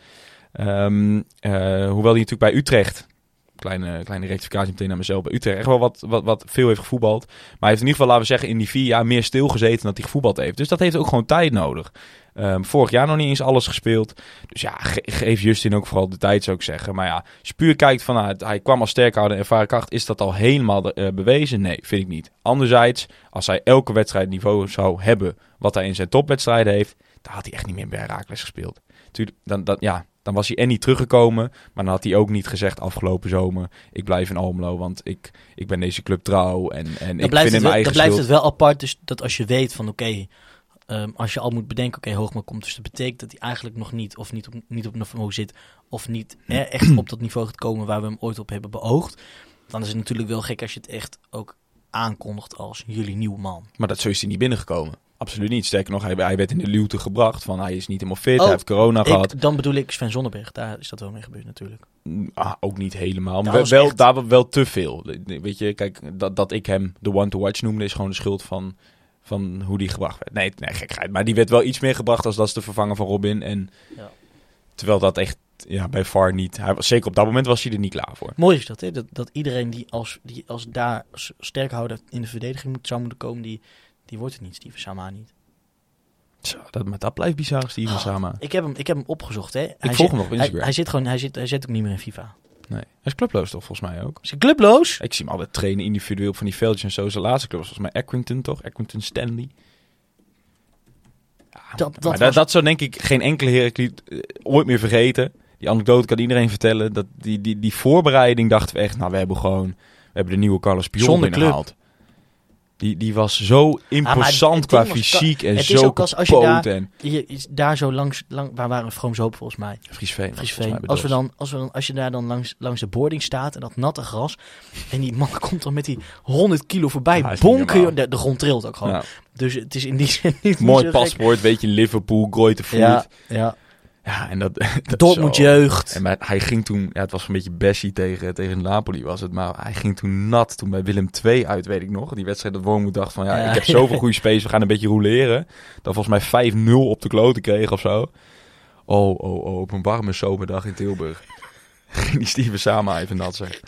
Ehm, eh, hoewel hij natuurlijk bij Utrecht, kleine, kleine rectificatie meteen naar mezelf, bij Utrecht echt wel wat, wat, wat veel heeft gevoetbald. Maar hij heeft in ieder geval, laten we zeggen, in die vier jaar meer stilgezeten dan dat hij gevoetbald heeft. Dus dat heeft ook gewoon tijd nodig. Ehm, vorig jaar nog niet eens alles gespeeld. Dus ja, ge- geef Justin ook vooral de tijd, zou ik zeggen. Maar ja, als je puur kijkt van, nou, hij kwam als sterkhouder en ervaren kracht, is dat al helemaal eh, bewezen? Nee, vind ik niet. Anderzijds, als hij elke wedstrijd niveau zou hebben wat hij in zijn topwedstrijden heeft, dan had hij echt niet meer bij Herakles gespeeld. Tuurlijk, dan, dan, ja, dan was hij en niet teruggekomen, maar dan had hij ook niet gezegd afgelopen zomer, ik blijf in Almelo, want ik, ik ben deze club trouw en, en Dan ik blijft, vind het wel, dan blijft het wel apart, dus dat als je weet van oké, ehm, als je al moet bedenken, oké, Hoogma komt, dus dat betekent dat hij eigenlijk nog niet, of niet op, niet op niveau zit, of niet hè, echt op dat niveau gaat komen waar we hem ooit op hebben beoogd. Dan is het natuurlijk wel gek als je het echt ook aankondigt als jullie nieuwe man. Maar dat zo is hij niet binnengekomen. Absoluut niet. Sterker nog, hij, hij werd in de luwte gebracht van hij is niet helemaal fit, Oh, hij heeft corona gehad. Ik, dan bedoel ik Sven Zonnebерg, daar is dat wel mee gebeurd natuurlijk. Ah, ook niet helemaal. Maar wel, wel, echt- daar wel te veel. Weet je, kijk, dat, dat ik hem de one to watch noemde is gewoon de schuld van, van hoe die gebracht werd. Nee, nee, gekheid. Maar die werd wel iets meer gebracht als dat is de vervanger van Robin. En Ja. terwijl dat echt ja, bij VAR niet. Hij was, zeker op dat moment was hij er niet klaar voor. Mooi is dat, hè? Dat, dat iedereen die als, die als daar sterkhouder in de verdediging moet, zou moeten komen, die, die wordt het niet, Steven Sama niet. Zo, dat, maar dat blijft bizar, Steven Oh, Sama. Ik heb hem, ik heb hem opgezocht, hè? Ik Hij volg zit- hem nog op hij, Instagram. hij zit gewoon, hij zit, hij zit ook niet meer in FIFA. Nee. Hij is clubloos toch, volgens mij ook. Is hij clubloos? Ik zie hem altijd trainen individueel op van die veldjes en zo. Zijn laatste club was volgens mij Accrington, toch? Accrington Stanley. Ja, Dat- dat was- dat zou denk ik geen enkele Heracliet eh, ooit meer vergeten. Die anekdote kan iedereen vertellen. Dat die, die, die voorbereiding dachten we echt, nou we hebben gewoon, we hebben de nieuwe Carlos Pion Zonder binnengehaald. Die, die was zo imposant qua fysiek en het is zo ook als- als je kapot daar- en Je is daar zo langs, lang, waar waren we? Vroom Zoop volgens mij. Friesveen. Friesveen. Als, we dan, als, we dan, als je daar dan langs, langs de boarding staat en dat natte gras. En die man komt dan met die 100 kilo voorbij. Ja, is bonken, de, de grond trilt ook gewoon. Ja, Dus het is in die zin niet mooi paspoort, weet je, Liverpool, Grooitevoort. Ja, Ja. Ja. en dat, dat Dortmund zo- jeugd. En maar hij ging toen, ja, het was een beetje Bessie tegen, tegen Napoli was het, maar hij ging toen nat toen bij Willem II uit, weet ik nog. Die wedstrijd dat Wormoed dacht van, ja, Ja. ik heb zoveel goede space, we gaan een beetje roleren. Dan volgens mij 5-0 op de kloten kreeg of zo. Oh, oh, oh, op een warme zomerdag in Tilburg. ging die Steven Sama even nat zeggen.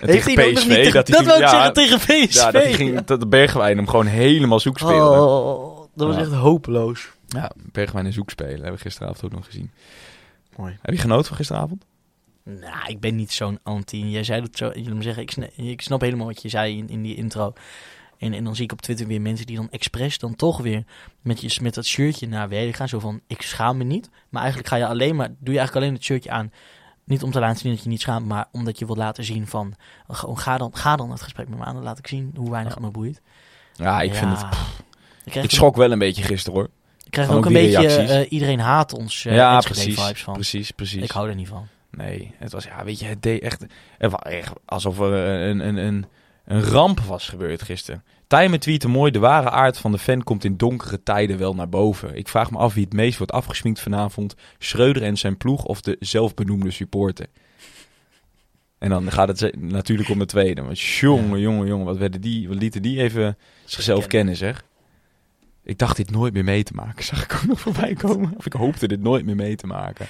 En Heeft tegen PSV. niet dat dat wou ik ja, zeggen tegen PSV. Ja, dat, ging, dat de Bergwijn hem gewoon helemaal zoek speelde. Oh, dat was echt hopeloos. Ja, Bergwijn en zoek spelen. Hebben we gisteravond ook nog gezien. Mooi. Heb je genoten van gisteravond? Nou, ik ben niet zo'n anti. Jij zei dat zo. Je moet zeggen, ik snap, ik snap helemaal wat je zei in, in die intro. En, en dan zie ik op Twitter weer mensen die dan expres dan toch weer met, je, met dat shirtje naar werk gaan. Zo van, ik schaam me niet. Maar eigenlijk ga je alleen maar, doe je eigenlijk alleen het shirtje aan. Niet om te laten zien dat je niet schaamt, maar omdat je wilt laten zien van, gewoon ga dan, ga dan het gesprek met me aan. Dan laat ik zien hoe weinig Ja. het me boeit. Ja, ik vind het... Ik Ik schrok wel een beetje gisteren hoor. Ik krijg ook een beetje, eh, iedereen haat ons eh ja, precies. vibes van. Precies, precies. Ik hou er niet van. Nee, het was, ja, weet je, het deed echt, het was echt alsof er een, een, een, een ramp was gebeurd gisteren. Tijmen tweette mooi, de ware aard van de fan komt in donkere tijden wel naar boven. Ik vraag me af wie het meest wordt afgesminkt vanavond, Schreuder en zijn ploeg of de zelfbenoemde supporter. En dan gaat het natuurlijk om de tweede. Want jongen, jongen, jongen, wat, werden die, wat lieten die even zichzelf kennen, zeg. Ik dacht dit nooit meer mee te maken. Zag ik ook nog voorbij komen? Of ik hoopte dit nooit meer mee te maken.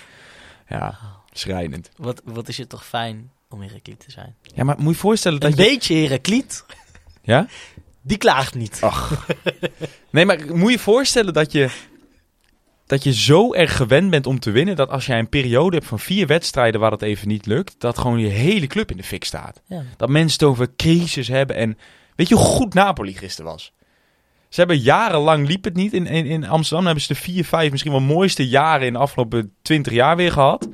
Ja, schrijnend. Wat, wat is het toch fijn om Herakliet te zijn. Ja, maar moet je voorstellen dat Een je... beetje Herakliet, Ja? die klaagt niet. Ach. Nee, maar moet je je voorstellen dat je... Dat je zo erg gewend bent om te winnen... dat als jij een periode hebt van vier wedstrijden waar het even niet lukt... dat gewoon je hele club in de fik staat. Ja. Dat mensen het over crisis hebben en... Weet je hoe goed Napoli gisteren was? Ze hebben jarenlang liep het niet. In, in, in Amsterdam hebben ze de vier, vijf misschien wel mooiste jaren in de afgelopen twintig jaar weer gehad.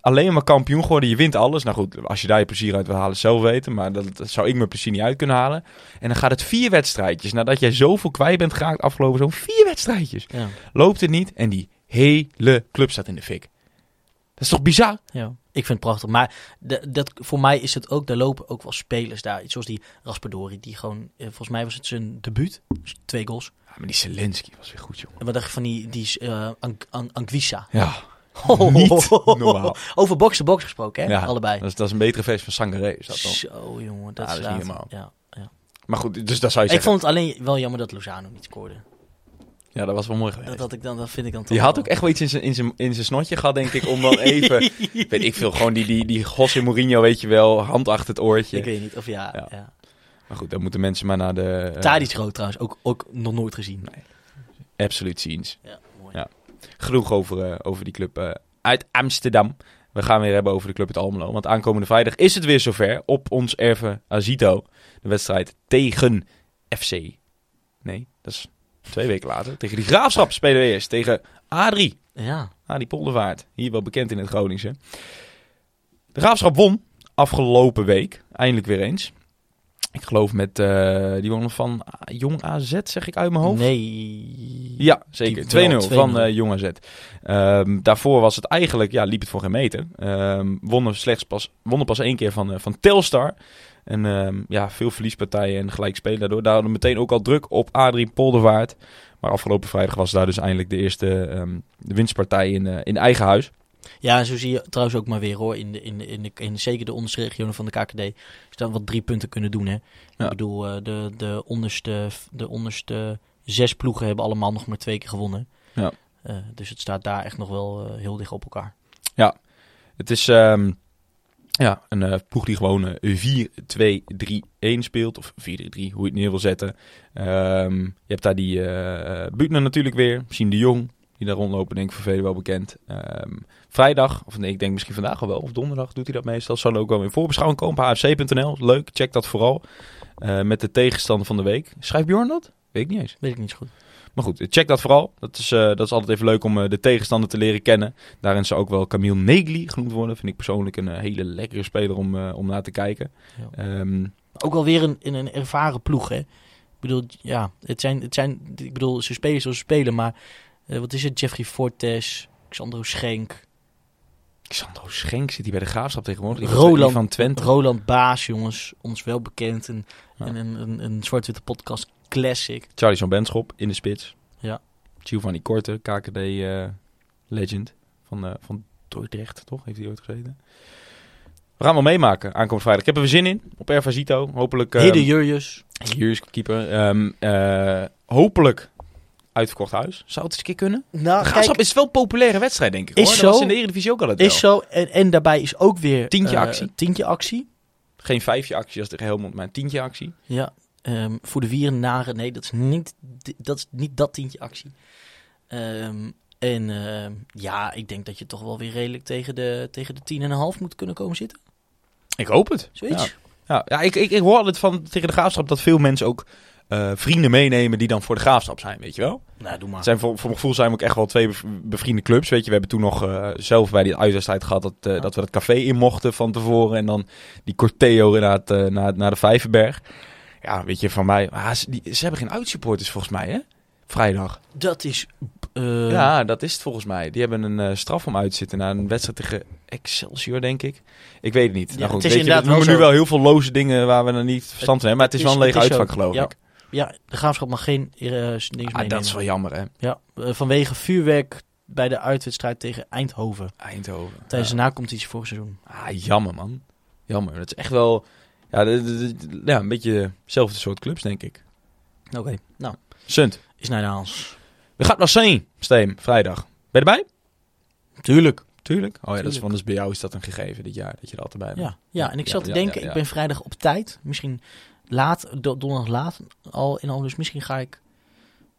Alleen maar kampioen geworden, je wint alles. Nou goed, als je daar je plezier uit wil halen, zelf weten. Maar dat, dat zou ik mijn plezier niet uit kunnen halen. En dan gaat het vier wedstrijdjes. Nadat jij zoveel kwijt bent geraakt afgelopen zo'n vier wedstrijdjes. Ja. Loopt het niet en die hele club staat in de fik. Dat is toch bizar? Ja, ik vind het prachtig. Maar de, dat, voor mij is het ook, daar lopen ook wel spelers daar. Iets zoals die Raspadori, die gewoon, eh, volgens mij was het zijn debuut. Dus twee goals. Ja, maar die Zelensky was weer goed, jongen. En wat dacht je van die, die An- Anguissa? Ja, niet normaal. Over box gesproken, hè? Ja, Allebei. Dat is, dat is een betere versie van Sangaré. Is dat dan. Zo, jongen. Dat, Ja, dat is niet normaal. Ja, ja. Maar goed, dus dat zou je Ik vond het alleen wel jammer dat Lozano niet scoorde. Ja, dat was wel mooi geweest. Dat, had ik dan, dat vind ik dan toch Die had ook echt wel iets in zijn, in zijn, in zijn snotje gehad, denk ik, om dan even... weet ik veel, gewoon die, die, die José Mourinho, weet je wel, hand achter het oortje. Ik weet niet, of ja. Ja. ja. Maar goed, dan moeten mensen maar naar de... uh, Tadic rood trouwens, ook, ook nog nooit gezien. Absolute scenes. Ja, mooi. Ja. Genoeg over, eh, over die club eh, uit Amsterdam. We gaan weer hebben over de club uit Almelo. Want aankomende vrijdag is het weer zover op ons erve Azito. De wedstrijd tegen FC. Nee, dat is twee weken later. Tegen die Graafschap spelen we eerst. Tegen A3. Ja. Die Poldervaart. Hier wel bekend in het Groningse. De Graafschap won afgelopen week. Eindelijk weer eens. Ik geloof met, eh, die wonnen van Jong AZ, zeg ik uit mijn hoofd. Nee. Ja, zeker. Die 2-0 wel, van 2-0. eh Jong AZ. Ehm, daarvoor was het eigenlijk, ja, liep het voor geen meter. Ehm wonnen, slechts pas, wonnen pas één keer van, eh, van Telstar. En ehm, ja, veel verliespartijen en gelijk spelen daardoor. Daar hadden we meteen ook al druk op Adrie Poldervaart. Maar afgelopen vrijdag was daar dus eindelijk de eerste ehm, de winstpartij in, eh, in eigen huis. Ja, en zo zie je trouwens ook maar weer hoor. In, de, in, de, in, de, in zeker de onderste regionen van de KKD. Is dan wat drie punten kunnen doen. Hè? Ja. Ik bedoel, eh, de, de, onderste, de onderste zes ploegen hebben allemaal nog maar twee keer gewonnen. Ja. Eh, dus het staat daar echt nog wel heel dicht op elkaar. Het is ehm, ja, een eh, ploeg die gewoon eh, 4-2-3-1 speelt. Of 4-3, hoe je het neer wil zetten. Ehm, je hebt daar die eh Buutner natuurlijk weer. Misschien de Jong, die daar rondlopen, denk ik voor velen wel bekend. Ehm, vrijdag, of nee, ik denk misschien vandaag al wel. Of donderdag doet hij dat meestal. Zal ook wel in voorbeschouwing komen op hfc.nl. Leuk, check dat vooral. Met de tegenstander van de week. Schrijft Bjorn dat? Weet ik niet eens. Weet ik niet zo goed. Maar goed, check dat vooral. Dat is, eh, dat is altijd even leuk om eh, de tegenstander te leren kennen. Daarin zou ook wel Camille Negli genoemd worden. Vind ik persoonlijk een eh, hele lekkere speler om, om naar te kijken. Ja. Ehm, Ook wel weer een, in een ervaren ploeg, hè. Ik bedoel, ja, het zijn, het zijn, ik bedoel, ze spelen zoals ze spelen, maar wat is het? Jeffrey Fortes, Xandro Schenk, Xandro Schenk zit hier bij de Graafschap tegenwoordig. Die Roland- van- Twente. Roland Baas, jongens, ons wel bekend. Een, Ja. een, een, een, een zwart-witte podcast classic. Charlie van Benschop in de spits. Ja. Giovanni Korte, KKD eh, legend van, eh van Dordrecht, toch? Heeft hij ooit gezeten? We gaan wel meemaken aankomend vrijdag. Ik heb er weer zin in op Ervazito. Hopelijk... Hede Jurjus. Is keeper. Ehm, eh, hopelijk uitverkocht huis. Zou het eens een keer kunnen? Nou, De Graafschap is wel een populaire wedstrijd, denk ik. Is hoor. zo. Dat was in de Eredivisie ook al het is zo. En, en daarbij is ook weer... Tientje actie. Tientje actie. Geen vijfje actie als tegen Helmond, maar een tientje actie. Ja, ehm, voor de wierenaren, nee, dat is niet, dat, is niet dat tientje actie. Ehm, en ehm, ja, ik denk dat je toch wel weer redelijk tegen de, tegen de 10,5 moet kunnen komen zitten. Ik hoop het. Zoiets. Ja. Ja, ja ik, ik, ik hoor altijd van tegen de graafschap dat veel mensen ook eh, vrienden meenemen die dan voor de graafschap zijn, weet je wel? Nou, doe maar. Zijn voor, voor mijn gevoel zijn we ook echt wel twee bev- bevriende clubs. Weet je, we hebben toen nog eh, zelf bij die uitwedstrijd gehad dat, eh, dat we het café in mochten van tevoren. En dan die corteo inderdaad eh, naar, naar de Vijverberg. Ja, weet je, van mij... Ah, ze, die, ze hebben geen uitsupporters volgens mij, hè? Vrijdag. Dat is... eh, ja, dat is het volgens mij. Die hebben een eh, straf om uit te zitten na een wedstrijd tegen Excelsior, denk ik. Ik weet het niet. Ja, nou goed, het is weet je, we inderdaad noemen nu wel heel veel loze dingen waar we er niet verstand van hebben. Maar het is wel een lege uitvak, zo. geloof Ja. ik. Ja, de graafschap mag geen eh dingen Ah, meenemen. dat is wel jammer, hè? Ja, vanwege vuurwerk bij de uitwedstrijd tegen Eindhoven. Eindhoven. Tijdens Ja. de nacompetitie vorig seizoen. Ah, jammer man. Jammer. Het is echt wel ja, de- de- de- ja, een beetje hetzelfde soort clubs, denk ik. Oké, nou, Sunt. is naar de Haals. We gaan naar Steen, Steem, vrijdag. Ben je erbij? Tuurlijk. Tuurlijk. Oh ja, dat is, van, dus bij jou is dat een gegeven dit jaar, dat je er altijd bij bent. Ja, ja, en ik Ja, zat te ja, denken, ja, ja. ik ben vrijdag op tijd. Misschien laat, do- donderdag laat al in al. Dus misschien ga ik...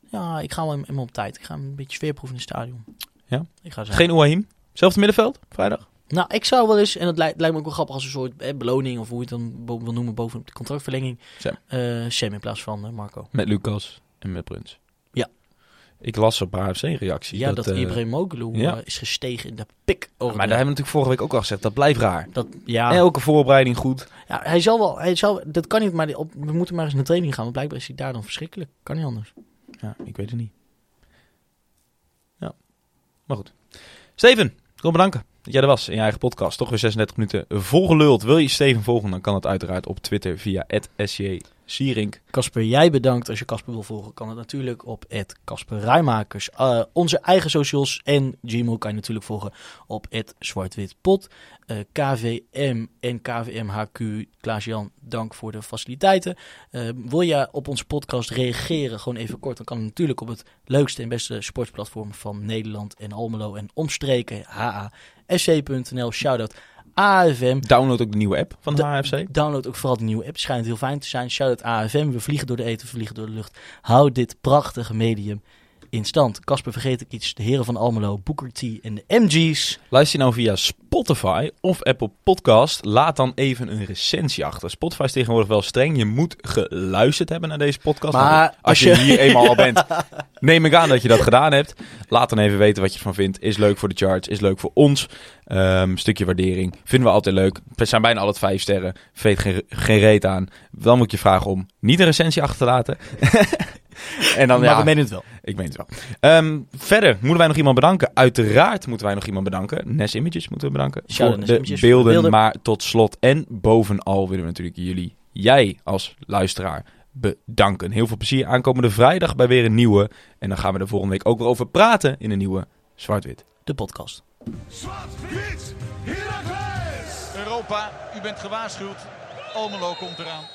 Ja, ik ga wel helemaal op tijd. Ik ga een beetje sfeerproeven in het stadion. Ja? Ik ga. Geen Ouahim? Zelfde middenveld, vrijdag? Nou, ik zou wel eens, en dat lijkt, lijkt me ook wel grappig als een soort eh, beloning, of hoe je het dan bo- wil noemen, bovenop de contractverlenging. Sam. Eh, Sam in plaats van eh, Marco. Met Lucas en met Bruns. Ja. Ik las op AFC-reactie. Ja, dat, eh, Ibrahim Moglu ja. is gestegen in de pik. Maar daar hebben we natuurlijk vorige week ook al gezegd. Dat blijft raar. dat, ja, Elke voorbereiding goed. ja, hij zal wel, hij zal, dat kan niet, maar die op, we moeten maar eens naar de training gaan, want blijkbaar is hij daar dan verschrikkelijk. Kan niet anders. Ja, ik weet het niet. Ja, maar goed. Steven, wil bedanken dat jij er was in je eigen podcast. Toch weer 36 minuten volgeluld. Wil je Steven volgen, dan kan het uiteraard op Twitter via @sjsierink. Casper, jij bedankt. Als je Casper wil volgen, kan het natuurlijk op Casper Rijmakers. Eh, onze eigen socials en Gmail kan je natuurlijk volgen op zwartwitpot. Eh, KVM en KVMHQ, Klaas-Jan, dank voor de faciliteiten. Eh, wil je op onze podcast reageren, gewoon even kort, dan kan het natuurlijk op het leukste en beste sportplatform van Nederland en Almelo en omstreken, HASC.nl, shoutout AFM. Download ook de nieuwe app van de Da- HFC. Download ook vooral de nieuwe app. Schijnt heel fijn te zijn. Shout-out AFM. We vliegen door de eten, we vliegen door de lucht. Hou dit prachtige medium in stand. Casper, vergeet ik iets. De heren van Almelo, Booker T en de MG's. Luister je nou via Spotify of Apple Podcast, laat dan even een recensie achter. Spotify is tegenwoordig wel streng. Je moet geluisterd hebben naar deze podcast. Maar Nou, als, als je, je- hier eenmaal al bent, neem ik aan dat je dat gedaan hebt. Laat dan even weten wat je ervan vindt. Is leuk voor de charts, is leuk voor ons. Ehm stukje waardering. Vinden we altijd leuk. We zijn bijna altijd vijf sterren. Veet geen, geen reet aan. Dan moet je vragen om niet een recensie achter te laten. en dan, maar ja, we menen het wel. ik meen het wel. Ehm, verder moeten wij nog iemand bedanken. Uiteraard moeten wij nog iemand bedanken. Nes Images moeten we bedanken. Voor Nes de voor beelden, de beelden. Maar tot slot en bovenal willen we natuurlijk jullie, jij als luisteraar, bedanken. Heel veel plezier aankomende vrijdag bij weer een nieuwe. En dan gaan we er volgende week ook weer over praten in een nieuwe Zwart-Wit. De podcast. Zwart-wit! Europa, u bent gewaarschuwd. Almelo komt eraan.